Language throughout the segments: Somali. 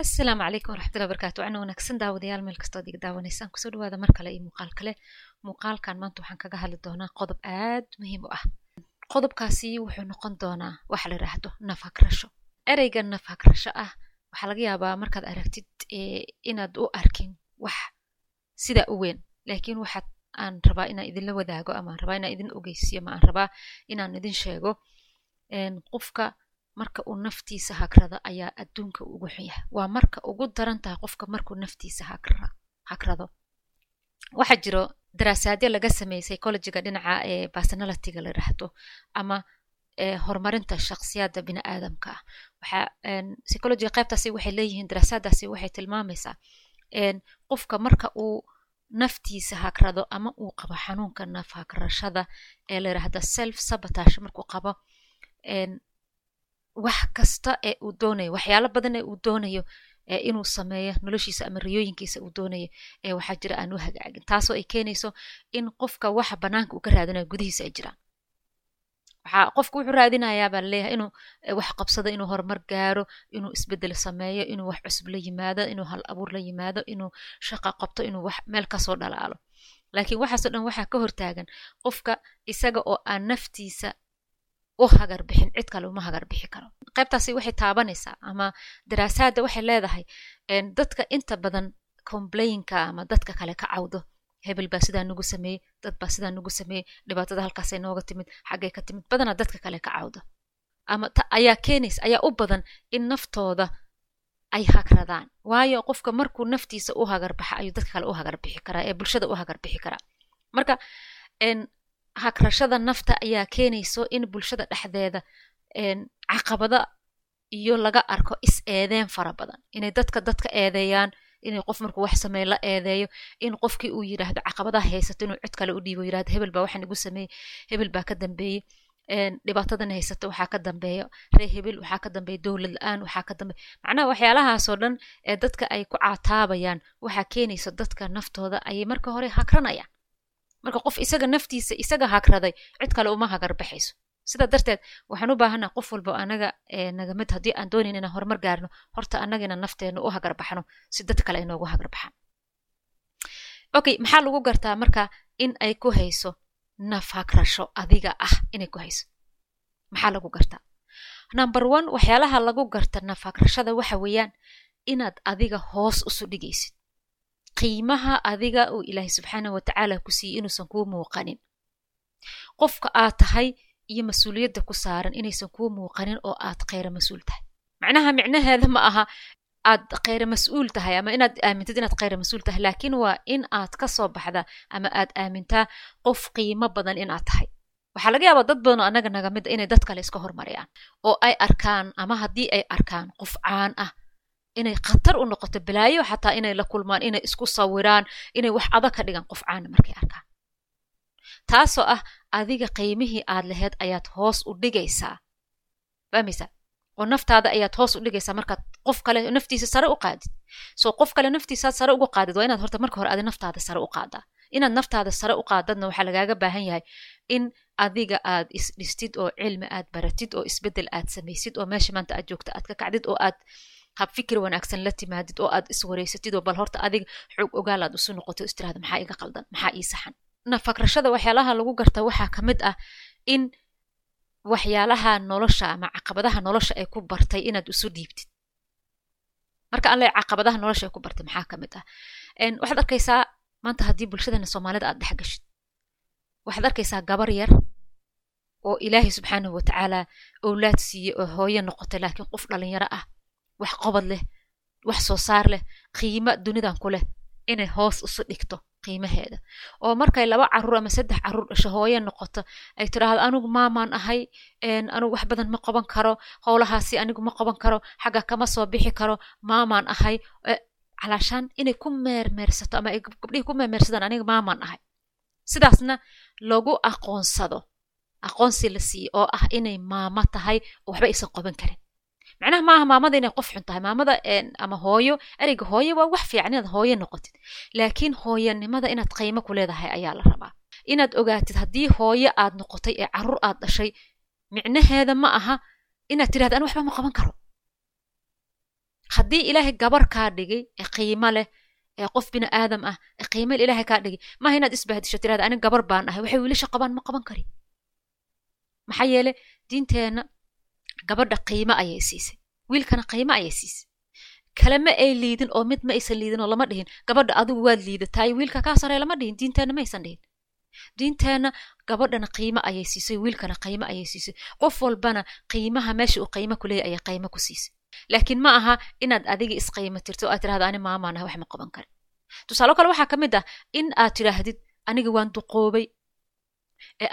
asalaamu calaykum waraxmatullahi barakaatu wacna wanaagsan daawadayaal meel kastood iga daawanaysaan ku soo dhawaada mar kale iyo muuqaal kale. Muuqaalkan maanta waxaan kaga hadli doonaa qodob aad muhiim u ah. Qodobkaasi wuxuu noqon doonaa waxa la yidhaahdo nafakrasho ereyga nafakrasho ah waxaa laga yaabaa markaad aragtid inaad u arkin wax sidaa u weyn. Laakiin waxaad aan rabaa inaan idinla wadaago ama aan rabaa inaan idin ogeysiyo ama aan rabaa inaan idin sheego qofka marka uu naftiisa hagrado ayaa adduunka ugu xun yahay waa marka ugu daran tahay qofka markuu naftiisa hagrado waxaa jiro daraasaadyo laga sameeyey psychologiga dhinaca ee personalityga la yidhaahdo ama horumarinta shakhsiyadda bini aadamka ah waxaa psychologiga qaybtaasi waxay leeyihiin daraasaadaasi waxay tilmaamaysaa qofka marka uu naftiisa hagrado ama uu qabo xanuunka naf hagrashada ee la yidhaahda self sabotage markuu qabo wax kasta ee uu doonayo waxyaalo badan ee uu doonayo inuu sameeyo noloshiisa ama riyooyinkiisa uu doonayo ee waxaa jira aan u hagaagin taasoo ay keenayso in qofka waxa banaanka uu ka raadinayo gudihiisa ay jiraan. Waxaa qofka wuxuu raadinayaa baa la leeyahay inuu wax qabsado inuu horumar gaaro inuu isbeddel sameeyo inuu wax cusub la yimaado inuu hal abuur la yimaado inuu shaqa qabto inuu wax meel ka soo dhalaalo. Laakiin waxaasoo dhan waxaa ka hortaagan qofka isaga oo aan naftiisa u hagar bixin cid kale uma hagar bixi karo. Qaybtaasi waxay taabanaysaa ama daraasaadda waxay leedahay dadka inta badan complainka ama dadka kale ka cawdo hebel baa sidaa nagu sameeyey dad baa sidaa nagu sameeyey dhibaatada halkaasay nooga timid xaggay ka timid badanaa dadka kale ka cawdo. Ama ayaa keenaysa ayaa u badan in naftooda ay hagradaan waayo qofka markuu naftiisa u hagar baxa ayuu dadka kale u hagar bixi karaa ee bulshada u hagar bixi karaa. Marka hagrashada nafta ayaa keenayso in bulshada dhexdeeda caqabada iyo laga arko is eedeen fara badan. Inay dadka dadka eedeeyaan inay qof markuu wax sameeye la eedeeyo in qofkii uu yidhaahdo caqabadaha haysato inuu cid kale u dhiibo yidhahdo hebel baa waxaan igu sameeyey hebel baa ka dambeeyey dhibaatadan haysato waxaa ka dambeeya ree hebel waxaa ka dambeeya dowlad la'aan waxaa ka dambeeya macnaha waxyaalahaasoo dhan ee dadka ay ku caataabayaan waxaa keenaysa dadka naftooda ayay marka hore hagranayaan marka qof isaga naftiisa isaga hagraday cid kale uma hagar baxayso. Sidaa darteed waxaan u baahanaa qof walba anaga naga mid haddii aan doonayn inaan horumar gaarno horta annagina nafteena u hagar baxno si dad kale ay noogu hagar baxaan. Okay maxaa lagu gartaa marka in ay ku hayso naf hagrasho adiga ah inay ku hayso? Maxaa lagu gartaa? Number one waxyaalaha lagu garta naf hagrashada waxa weeyaan inaad adiga hoos usu dhigaysid qiimaha adiga uu ilaahay subxaana wa tacaala ku siiyey inuusan kuu muuqanin. Qofka aad tahay iyo mas'uuliyadda ku saaran inaysan kuu muuqanin oo aad kheyra mas'uul tahay. Macnaha micnaheeda ma aha aad kheyra mas'uul tahay ama inaad aamintid inaad kheyra mas'uul tahay laakiin waa in aad ka soo baxda ama aad aamintaa qof qiimo badan inaad tahay. Waxaa laga yaabaa dad badan oo annaga naga mid inay dad kale iska hormariyaan oo ay arkaan ama haddii ay arkaan qof caan ah inay khatar u noqoto balaayo xataa inay la kulmaan inay isku sawiraan inay wax adag ka dhigaan qof caana markay arkaan. Taasoo ah adiga qiimihii aad laheyd ayaad hoos u dhigaysaa. Fahmaysaa? Oo naftaada ayaad hoos u dhigaysaa markaad qof kale naftiisa sare u qaadid. Soo qof kale naftiisaad sare ugu qaadid waa inaad horta marka hore adi naftaada sare u qaadaa inaad naftaada sare u qaadadna waxaa lagaaga baahan yahay in adiga aad isdhistid oo cilmi aad baratid oo isbeddel aad samaysid oo meesha maanta aad joogta aad ka kacdid oo aad hab fikir wanaagsan la timaadid oo aad iswareysatid oo bal horta adiga xoog ogaal aad isu noqoto maxaa iga qaldan? Maxaa ii saxan? Nafakrashada waxyaalaha lagu garta waxaa ka mid ah in waxyaalaha nolosha ama caqabadaha nolosha ay ku bartay inaad isu dhiibtid. Marka alle caqabadaha nolosha ay ku bartay maxaa ka mid ah? Waxaad arkaysaa maanta haddii bulshadana soomaalida aad dhex gashid. Waxaad arkaysaa gabar yar oo ilaahay subxaanahu watacaala owlaad siiyey oo hooyo noqotay laakiin qof dhalinyaro ah wax qobad leh wax soo saar leh qiimo dunidan ku leh inay hoos isu dhigto qiimaheeda. Oo markay laba carruur ama saddex carruur dhasho hooye noqoto ay tiraahdo anigu maamaan ahay anigu wax badan ma qaban karo howlahaasi anigu ma qaban karo xagga kama soo bixi karo maamaan ahay. Calaashaan inay ku meermeersato ama ay gabdhihii ku meermeersadaan aniga maamaan ahay. Sidaasna lagu aqoonsado aqoonsi la siiye oo ah inay maamo tahay oo waxba aysan qaban karin macnaha maaha maamada inay qof xun tahay. Maamada ama hooyo ereyga hooyo waa wax fiican inaad hooyo noqotid. Laakiin hooyanimada inaad qiimo ku leedahay ayaa la rabaa. Inaad ogaatid haddii hooyo aad noqotay ee carruur aad dhashay micnaheeda ma aha inaad tidhahda an waxba ma qaban karo. Haddii ilaahay gabar kaa dhigay ee qiimo leh ee qof bini aadam ah ee qiimo ilaahay kaa dhigay maaha inaad isbahdisho tirahda aniga gabar baan ahay waxay wiilasha qabaan ma qaban kari. Maxaa yeele diinteenna gabadha qiimo ayay siisay. Wiilkana qiimo ayay siisay. Kalema ay liidin oo mid ma aysan liidin oo lama dhihin. Gabadha adigu waad liidataay wiilka kaa saree lama dhihin. Diinteenna ma aysan dhihin. Diinteenna gabadhana qiimo ayay siisay wiilkana qiimo ayay siisay. Qof walbana qiimaha meesha uu qiimo ku leeyahy ayay qiimo ku siisay. Laakiin ma aha inaad adiga isqiimo tirto oo aad tirahdo ani maamaan wax ma qaban karin. Tusaalo kale waxaa ka mid ah in aad tidhaahdid aniga waan duqoobay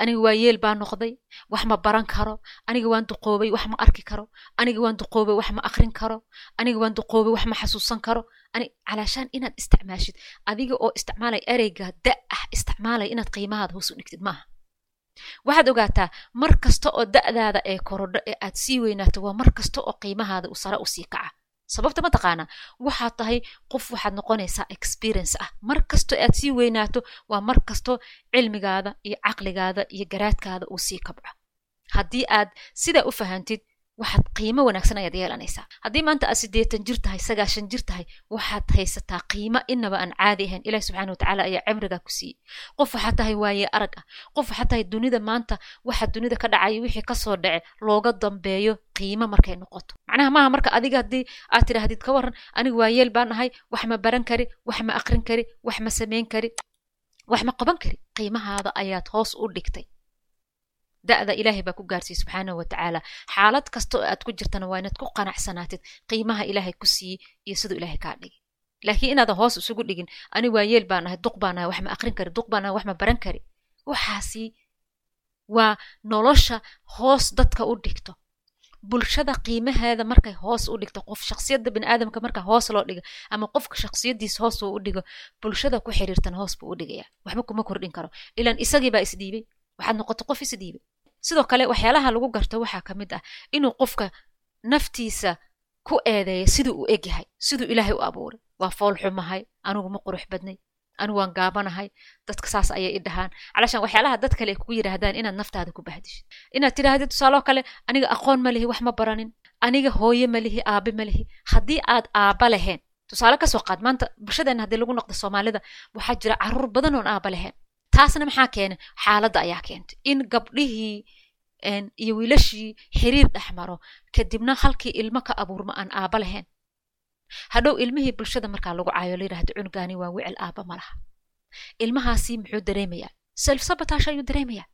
aniga waa yeel baa noqday wax ma baran karo aniga waan duqoobay wax ma arki karo aniga waan duqoobay wax ma akrin karo aniga waan duqoobay wax ma xasuusan karo. Calaashaan inaad isticmaashid adiga oo isticmaalay ereyga da ah isticmaalay inaad qiimahaada hoos u dhigtid maaha. Waxaad ogaataa mar kasta oo da'daada ee korodho ee aad sii weynaato waa mar kasta oo qiimahaada uu sare u sii kaca sababta mataqaanaa waxaad tahay qof waxaad noqonaysaa experience ah. Mar kasto aad sii weynaato waa mar kasto cilmigaada iyo caqligaada iyo garaadkaada uu sii kabco. Haddii aad sidaa u fahantid waxaad qiimo wanaagsan ayaad yeelanaysaa. Haddii maanta aad siddeetan jir tahay sagaashan jir tahay waxaad haysataa qiimo inaba aan caadi ahayn. Ilahi subxana watacaala ayaa cimrigaa ku siiyey. Qof waxaad tahay waaye arag ah. Qof waxaad tahay dunida maanta waxa dunida ka dhacaya wixii ka soo dhace looga dambeeyo qiimo markay noqoto. Macnaha maaha marka adiga haddii aad tidhaahdid ka waran aniga waayeel baan ahay wax ma baran kari wax ma akrin kari wax ma samayn kari wax ma qaban kari. Qiimahaada ayaad hoos u dhigtay da'da ilaahay baa ku gaarsiiyey subxaanahu wa tacaala xaalad kasta oo aad ku jirtana waa inaad ku qanacsanaatid qiimaha ilaahay ku siiyey iyo siduu ilaahay kaa dhigay. Laakiin inaadan hoos isugu dhigin ani waa baan ahay duq baan ahay wax kari duq baan ahay baran kari. Waxaasi waa nolosha hoos dadka u dhigto. Bulshada qiimaheeda markay hoos u dhigto qof shaksiyadda biniaadamka marka hoos loo dhigo ama qofka shaksiyadiisa hoos uu u dhigo bulshada ku xiriirtan hoos buu u dhigaya waxba kuma kordhin karo. Ilaan isagii baa isdhiibay waxaad noqoto qof isdhiibay sidoo kale waxyaalaha lagu garto waxaa ka mid ah inuu qofka naftiisa ku eedeeya siduu u egyahay siduu ilaahay u abuuray. Waa fool xumahay anigu ma qurux badnay anigu waan gaabanahay dadka saas ayay i dhahaan. Calashaan waxyaalaha dad kale ku yidhaahdaan inaad naftaada ku bahdishid inaad tidhaahdid tusaaloo kale aniga aqoon ma lihi wax ma baranin. Aniga hooye ma lihi aabe ma lihi. Haddii aad aaba lahayn tusaale ka soo qaad maanta bulshadeena haddii lagu noqdo soomaalida waxaa jira carruur badan oon aaba lahayn taasna maxaa keenay xaaladda ayaa keentay. In gabdhihii iyo wiilashii xiriir dhex maro kadibna halkii ilmo ka abuurma aan aaba lahayn. Hadhow ilmihii bulshada markaa lagu caayo la yidhahdo cunugaani waa wicil aaba ma laha. Ilmahaasi muxuu dareemayaa? Self sabotage ayuu dareemayaa.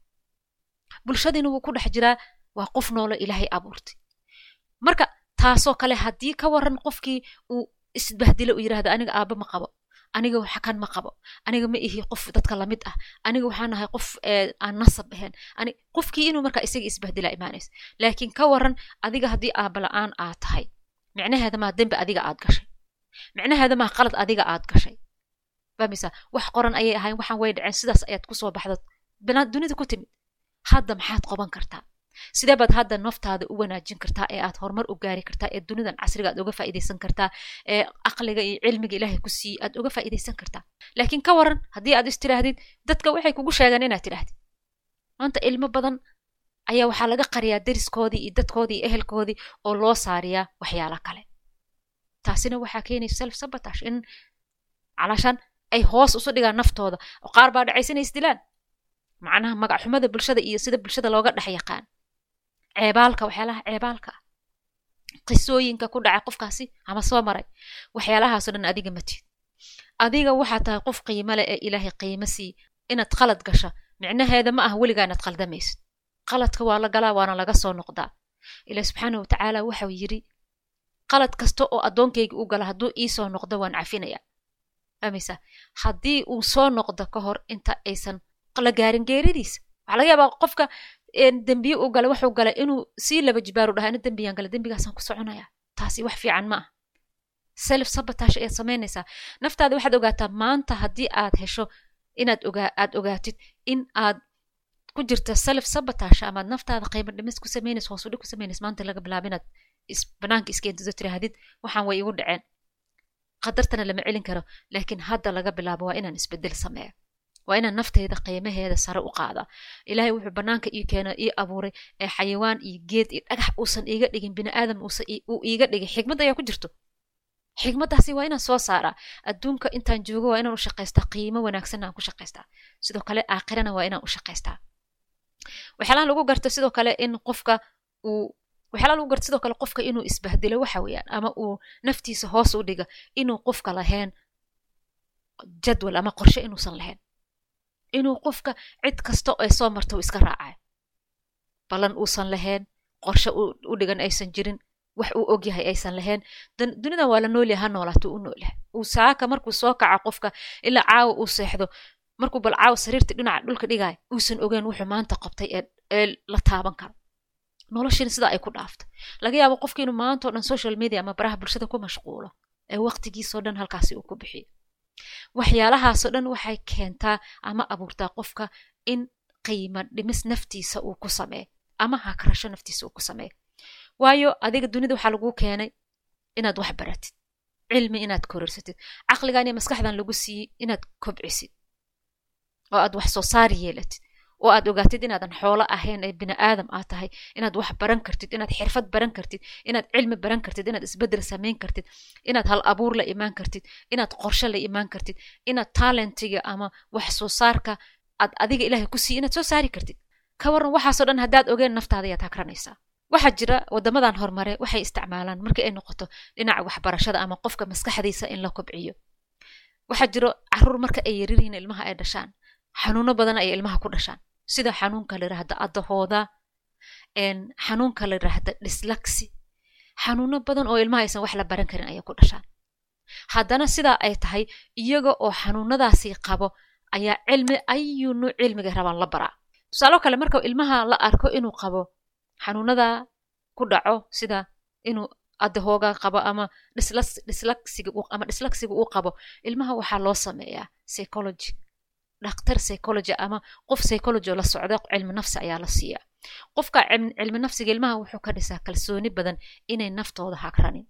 Bulshadiina wuu ku dhex jiraa waa qof noolo ilaahay abuurtay. Marka taasoo kale haddii ka waran qofkii uu isbahdilo uu yidhahdo aniga aaba ma qabo aniga xakan ma qabo. Aniga ma ihi qof dadka la mid ah. Aniga waxaan ahay qof aan nasab ahayn qofkii inuu markaa isaga isbahdilaa imaanayso laakiin ka waran adiga haddii aaba la'aan aad tahay micnaheeda maa dembi adiga aad gashay? Micnaheeda maa qalad adiga aad gashay? Famisa wax qoran ayay ahayn waxaan way dhaceen sidaas ayaad ku soo baxdo. Banaad dunida ku timid. Hadda maxaad qoban kartaa sidee baad hadda naftaada u wanaajin kartaa ee aad horumar u gaari kartaa ee dunidan casriga aad uga faa'iidaysan kartaa ee aqliga iyo cilmiga ilaahay ku siiyey aad uga faa'iidaysan kartaa? Laakiin ka waran haddii aad is tidhaahdid dadka waxay kugu sheegaan inaad tidhaahdid maanta ilmo badan ayaa waxaa laga qariyaa deriskoodii iyo dadkoodii iyo ehelkoodii oo loo saariyaa waxyaalo kale. Taasina waxaa keenaysa self sabotage in calaashaan ay hoos usu dhigaan naftooda oo qaar baa dhacaysa inay isdilaan macnaha magac xumada bulshada iyo sida bulshada looga dhex yaqaan ceebaalka waxyaalaha ceebaalka. Qisooyinka ku dhacay qofkaasi ama soo maray waxyaalahaasoo dhan adiga matid adiga waxaa tahay qof qiimo leh ee ilaahay qiimo sii inaad qalad gasha micnaheeda ma ah weligaa inaad qaldamaysid qaladka waa la galaa waana laga soo noqdaa. Ilaah subxaana watacaala waxau yidhi qalad kasta oo addoonkayga u gala hadduu ii soo noqdo waan cafinaya. Amisa haddii uu soo noqdo ka hor inta aysan la gaarin geeridiisa waxaa laga yaabaa qofka dembiye uu galay waxuu galay inuu sii laba jibaaru dhahaa ina dembiyaan galay dembigaasaan ku soconaya. Taasi wax fiican ma ah self sabotage ayaad samaynaysaa. Naftaada waxaad ogaataa maanta haddii aad hesho inaad aad ogaatid in aad ku jirta self sabotage amaad naftaada qiimo dhimis ku samaynaysa hoos udhig ku samaynaysa maanta laga bilaabo inaad banaanka iskeentido tirahdid waxaan way igu dhaceen. Qadartana lama celin karo laakiin hadda laga bilaabo waa inaan isbeddel sameeya waa inaan nafteyda qiimaheeda sare u qaada. Ilaahay wuxuu banaanka ii keeno ii abuuray ee xayawaan iyo geed iyo dhagax uusan iiga dhigin bini aadam uu iiga dhigin. Xikmad ayaa ku jirto. Xigmaddaasi waa inaan soo saaraa. Adduunka intaan joogo waa inaan u shaqaystaa qiimo wanaagsanna ku shaqaystaa sidoo kale aakhirana waa inaan u shaqaystaa waxyaalaha lagu garto sidoo kale in qofka uu waxyaalaha lagu garto sidoo kale qofka inuu isbahdilo waxa weeyaan ama uu naftiisa hoos u dhiga inuu qofka lahayn jadwal ama qorshe inuusan lahayn inuu qofka cid kasta ay soo marto uu iska raacay ballan uusan lahayn qorshe u dhigan aysan jirin wax uu og yahay aysan lahayn. Dunidan waa la noolyaha ha u noolyahay uu saaka markuu soo kaco qofka ilaa caawa uu seexdo markuu bal caawa sariirta dhinaca dhulka dhigay uusan ogeyn wuxuu maanta qabtay ee la taaban karo. Noloshiina sidaa ay ku dhaafto. Laga yaabo qofki inuu maantao dhan social media ama baraha bulshada ku mashquulo ee waqtigiisoo dhan halkaasi uu ku bixiyo waxyaalahaasoo dhan waxay keentaa ama abuurtaa qofka in qiimo dhimis naftiisa uu ku sameeyo ama hakarasho naftiisa uu ku sameeyo waayo adiga dunida waxaa laguu keenay inaad wax baratid cilmi inaad kororsatid caqligan iyo maskaxdan lagu siiyey inaad kobcisid oo aad wax soo saar yeelatid oo aad ogaatid inaadan xoolo ahayn ee bini aadam aad tahay inaad wax baran kartid inaad xirfad baran kartid inaad cilmi baran kartid inaad isbeddel samayn kartid inaad hal abuur la imaan kartid inaad qorshe la imaan kartid inaad talentiga ama wax soo saarka aad adiga ilaahay ku siiy inaad soo saari kartid. Ka waran waxaasoo dhan haddaad ogeen naftaada ayaad hakranaysaa. Waxaa jira wadamadan horumare waxay isticmaalaan markii ay noqoto dhinaca waxbarashada ama qofka maskaxdiisa in la kobciyo. Waxaa jiro carruur marka ay yariryihiin ilmaha ay dhashaan xanuuno badan ay ilmaha ku dhashaan. Sida xanuunka la yidhaahda adahooda xanuunka la yidhaahda dhislaxi xanuuno badan oo ilmaha aysan wax la baran karin ayay ku dhashaan. Haddana sidaa ay tahay iyaga oo xanuunadaasi qabo ayaa cilmi ayu cilmiga rabaan la baraa. Tusaalo kale marka ilmaha la arko inuu qabo xanuunada ku dhaco sida inuu adahooga qabo ama dhislaxiga ama dhislaxiga uu qabo ilmaha waxaa loo sameeyaa psychology dhakhtar psychology ama qof psychology oo la socda cilmi nafsi ayaa la siiyaa qofka cilmi nafsiga ilmaha wuxuu ka dhisaa kalsooni badan inay naftooda hagranin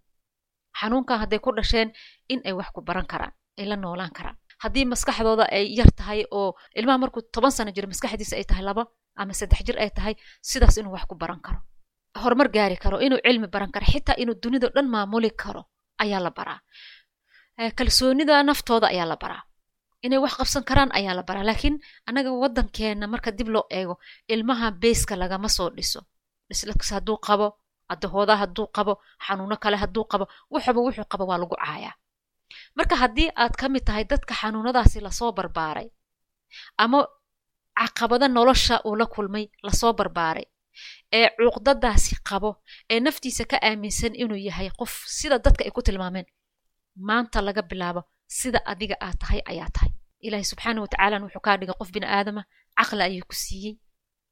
xanuunkan hadday ku dhasheen in ay wax ku baran karaan ay la noolaan karaan. Haddii maskaxdooda ay yar tahay oo ilmaha markuu toban sano jiro maskaxdiisa ay tahay laba ama saddex jir ay tahay sidaas inuu wax ku baran karo. Horumar gaari karo inuu cilmi baran karo xitaa inuu dunida dhan maamuli karo ayaa la baraa. Kalsoonida naftooda ayaa la baraa inay wax qabsan karaan ayaa la baraa. Laakiin annaga waddankeena marka dib loo eego ilmaha beeska lagama soo dhiso. Dhislax hadduu qabo adahooda hadduu qabo xanuuno kale hadduu qabo wuxuba wuxuu qabo waa lagu caayaa. Marka haddii aad ka mid tahay dadka xanuunadaasi la soo barbaaray ama caqabada nolosha uu la kulmay la soo barbaaray ee cuuqdadaasi qabo ee naftiisa ka aaminsan inuu yahay qof sida dadka ay ku tilmaameen maanta laga bilaabo sida adiga aad tahay ayaa tahay. Ilaahay subxaana watacaalana wuxuu kaa dhigay qof bini aadama caqli ayuu ku siiyey.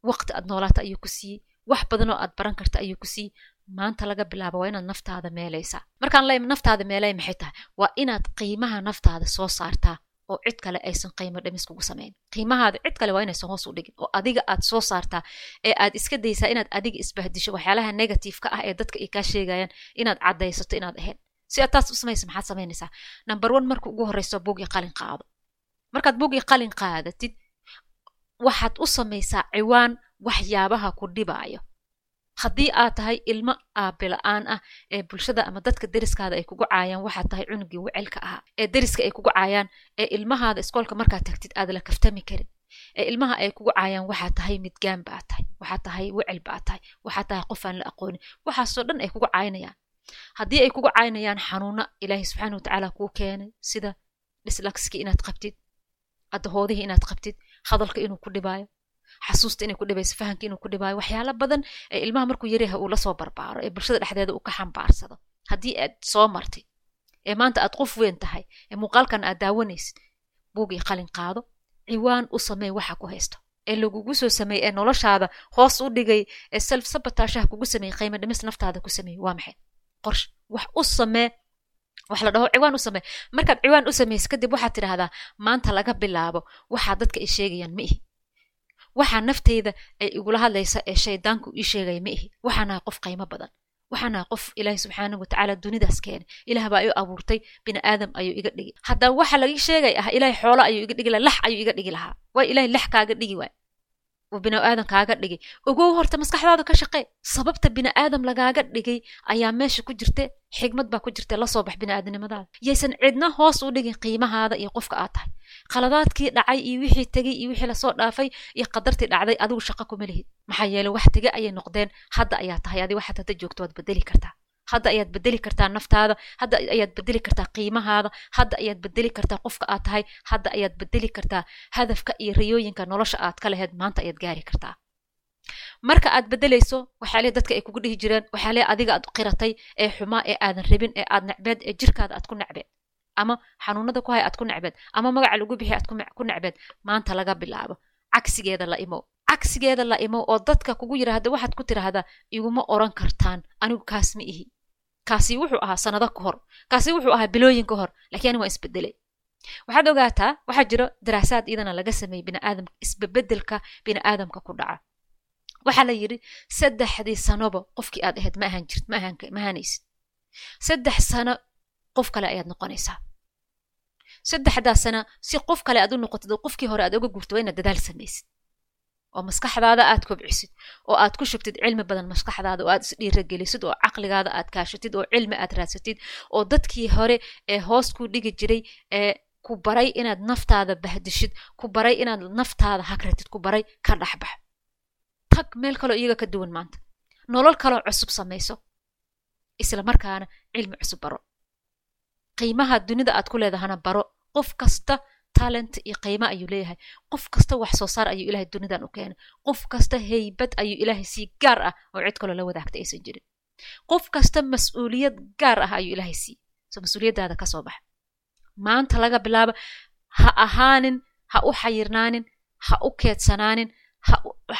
Waqti aad noolaata ayuu ku siiyey. Wax badan oo aad baran karta ayuu ku siiyey. Maanta laga bilaabo waa inaad naftaada meelaysaa. Markaan leey naftaada meelay maxay tahay? Waa inaad qiimaha naftaada soo saartaa oo cid kale aysan qiimo dhimis kugu samayn qiimahaada cid kale waa inaysan hoos u dhigin. Oo adiga aad soo saartaa ee aad iska daysaa inaad adiga isbahdisho waxyaalaha negativeka ah ee dadka ay kaa sheegayaan inaad caddaysato inaad ahayd si aad taas u samaysa maxaad samaynaysaa number one marka ugu horreyso buugii qalin qaado. Markaad buugii qalin qaadatid waxaad u samaysaa ciwaan waxyaabaha ku dhibaayo. Haddii aad tahay ilmo aabila'aan ah ee bulshada ama dadka deriskaada ay kugu caayaan waxaad tahay cunugii wicelka ahaa. Ee deriska ay kugu caayaan ee ilmahaada iskoolka markaad tagtid aad la kaftami karin. Ee ilmaha ay kugu caayaan waxaad tahay midgaan baad tahay waxaad tahay wicel baad tahay waxaad tahay qof aan la aqoonin. Waxaasoo dhan ay kugu caynayaan haddii ay kugu caynayaan xanuuno ilaahay subxaana watacaala kuu keenay sida dhislaxkii inaad qabtid adahoodihii inaad qabtid hadalka inuu ku dhibaayo xasuusta inay ku dhibayso fahamka inuu ku dhibaayo waxyaalo badan ee ilmaha markuu yaryaha uu la soo barbaaro ee bulshada dhexdeeda uu ka xambaarsado. Haddii aad soo martay ee maanta aad qof weyn tahay ee muuqaalkan aad daawanaysid buugii qalin qaado ciwaan u samey waxa ku haysto. Ee lagugu soo sameeyey ee noloshaada hoos u dhigay ee self sabatashaha kugu sameeyey qiimo dhimis naftaada ku sameeyey waa maxay qorsh wax u samee wax la dhaho ciwaan u samee. Markaad ciwaan u samaysa kadib waxaad tidhaahdaa maanta laga bilaabo waxaa dadka ay sheegayaan ma ihi. Waxaa nafteyda ay igula hadlaysa ee shaydaanku ii sheegaya ma ihi. Waxaanahay qof qiimo badan. Waxaanahay qof ilaahay subxaana watacaala dunidaas keenay. Ilaah baa iu abuurtay bini aadam ayuu iga dhigi. Haddaba waxa laga sheegay ah ilaahay xoolo ayuu iga dhigi lahaa lax ayuu iga dhigi lahaa. Waay ilaahay lax kaaga dhigi waay uu bini'aadam kaaga dhigay. Ogow horta maskaxdaada ka shaqee sababta bini'aadam lagaaga dhigay ayaa meesha ku jirte xigmad baa ku jirta la soo bax bini'aadanimadaada yaysan cidna hoos u dhigin qiimahaada iyo qofka aad tahay. Qaladaadkii dhacay iyo wixii tegey iyo wixii la soo dhaafay iyo qadartii dhacday adigu shaqo kuma lihid maxaa yeele wax tege ayay noqdeen hadda ayaa tahay adi waxaad hadda joogto waad bedeli kartaa hadda ayaad bedeli kartaa naftaada hadda ayaad bedeli kartaa qiimahaada hadda ayaad bedeli kartaa qofka aad tahay hadda ayaad bedeli kartaa hadafka iyo riyooyinka nolosha aad ka laheyd maanta ayaad gaari kartaa. Marka aad bedelayso waxaale dadka ay kugu dhihi jireen waxaale adiga aad qiratay ee xumaa ee aadan rabin ee aad necbeed ee jirkaada aad ku necbeed ama xanuunada ku hay aad ku necbeed ama magaca lagu bixi aad ku necbeed maanta laga bilaabo. Cagsigeeda la imow. Cagsigeeda la imow oo dadka kugu yidhaahda waxaad ku tidhaahdaa iguma oran kartaan anigu kaas ma ihi kaasi wuxuu ahaa sanado ka hor. Kaasi wuxuu ahaa bilooyin ka hor. Lakiin ani waa isbedelay. Waxaad ogaataa waxaa jiro daraasaad iyadana laga sameeyey biniaadam isbebedelka bini'aadamka ku dhaca. Waxaa la yidhi saddexdii sanoba qofkii aad ahayd ma ahaan jirt ma ahaanaysid saddex sano qof kale ayaad noqonaysaa. Saddexdaa sana si qof kale aad u noqotid oo qofkii hore aad oga gurto waa inaad dadaal samaysid oo maskaxdaada aad kobcisid oo aad ku shubtid cilmi badan maskaxdaada oo aad isdhiiragelisid oo caqligaada aad kaashatid oo cilmi aad raadsatid oo dadkii hore ee hoos ku dhigi jiray ee ku baray inaad naftaada bahdishid ku baray inaad naftaada hagratid ku baray ka dhexbax. Tag meel kaloo iyaga ka duwan maanta. Nolol kaloo cusub samayso isla markaana cilmi cusub baro. Qiimaha dunida aad ku leedahana baro. Qof kasta talent iyo qiimo ayuu leeyahay. Qof kasta wax soo saar ayuu ilaahay dunidan u keenay. Qof kasta haybad ayuu ilaahay sii gaar ah oo cid kaloo la wadaagta aysan jirin. Qof kasta mas'uuliyad gaar ah ayuu ilaahay sii. So mas'uuliyaddaada ka soo baxa. Maanta laga bilaabo ha ahaanin ha u xayirnaanin ha u keedsanaanin ha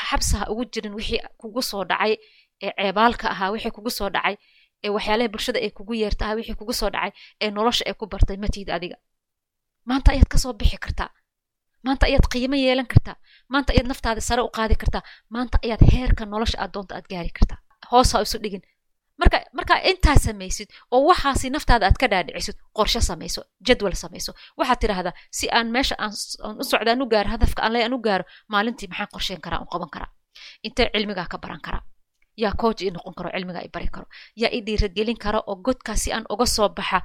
xabsi ha ugu jirin wixii kugu soo dhacay ee ceebaalka ahaa wixii kugu soo dhacay ee waxyaalaha bulshada ay kugu yeerta ahaa wixii kugu soo dhacay ee nolosha ay ku bartay matiid adiga maanta ayaad ka soo bixi kartaa. Maanta ayaad qiimo yeelan kartaa. Maanta ayaad naftaada sare u qaadi kartaa. Maanta ayaad heerka nolosha aad doonta aad gaari kartaa. Hoos ha isu dhigin. Marka markaa intaa samaysid oo waxaasi naftaada aad ka dhaadhicisid qorshe samayso jadwal samayso. Waxaad tidhaahdaa si aan meesha aan u socda aan u gaaro hadafka aan le aan u gaaro maalintii maxaan qorsheyn karaa un qaban karaa. Intee cilmigaa ka baran karaa yaa coach ii noqon karo cilmiga i bari karo yaa i dhiiragelin kara oo godkaasi aan uga soo baxa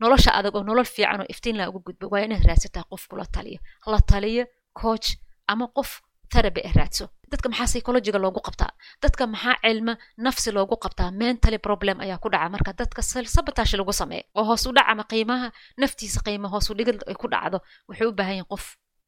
nolosha adag oo nolol fiican oo iftiin laa uga gudbo waa inaad raadsataa qof kula taliyo la taliyo coach ama qof therapy ah raadso. Dadka maxaa psychologiga loogu qabtaa? Dadka maxaa cilma nafsi loogu qabtaa? Mentally problem ayaa ku dhaca. Marka dadka sabatash lagu sameeyo oo hoos u dhac ama qiimaha naftiisa qiima hoos u dhigid ay ku dhacdo wuxuu u baahan yahay qof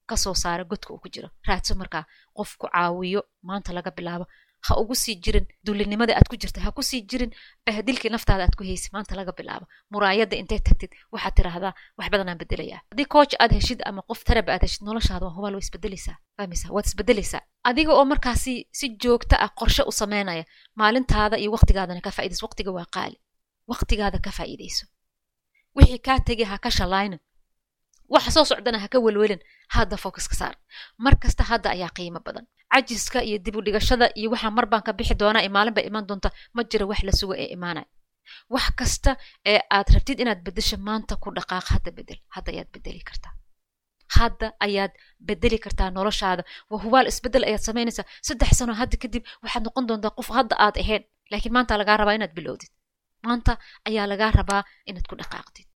ka soo saara godka uu ku jiro. Raadso markaa qof ku caawiyo maanta laga bilaabo ha ugu sii jirin dullinimada aad ku jirta ha ku sii jirin bahdilkii naftaada aad ku haysid maanta laga bilaabo. Muraayadda intay tagtid waxaad tidhaahdaa wax badanaan bedelayaa. Haddii coach aad heshid ama qof taraba aad heshid noloshaada waa hubaal waa isbedelaysaa. Fahmaysaa? Waad isbedelaysaa. Adiga oo markaasi si joogta ah qorshe u sameynaya maalintaada iyo waqtigaadana ka faaidayso waqtiga waa qaali. Waqtigaada ka faa'iidayso. Wixii kaa tegay ha ka shalayna waxa soo socdana ha ka welwelin. Hadda focus saar. Mar kasta hadda ayaa qiimo badan cajiska iyo dib u dhigashada iyo waxaa mar baan ka bixi doonaa ee maalin bay iman doonta ma jira wax la suga ee imaanaya wax kasta ee aad rabtid inaad bedesho maanta ku dhaqaaq hadda bedel hadda ayaad bedeli kartaa. Hadda ayaad bedeli kartaa noloshaada. Waa hubaal isbeddel ayaad samaynaysaa. Saddex sano hadda kadib waxaad noqon doontaa qof hadda aad ahayn laakiin maanta lagaa rabaa inaad bilowdid. Maanta ayaa lagaa rabaa inaad ku dhaqaaqdid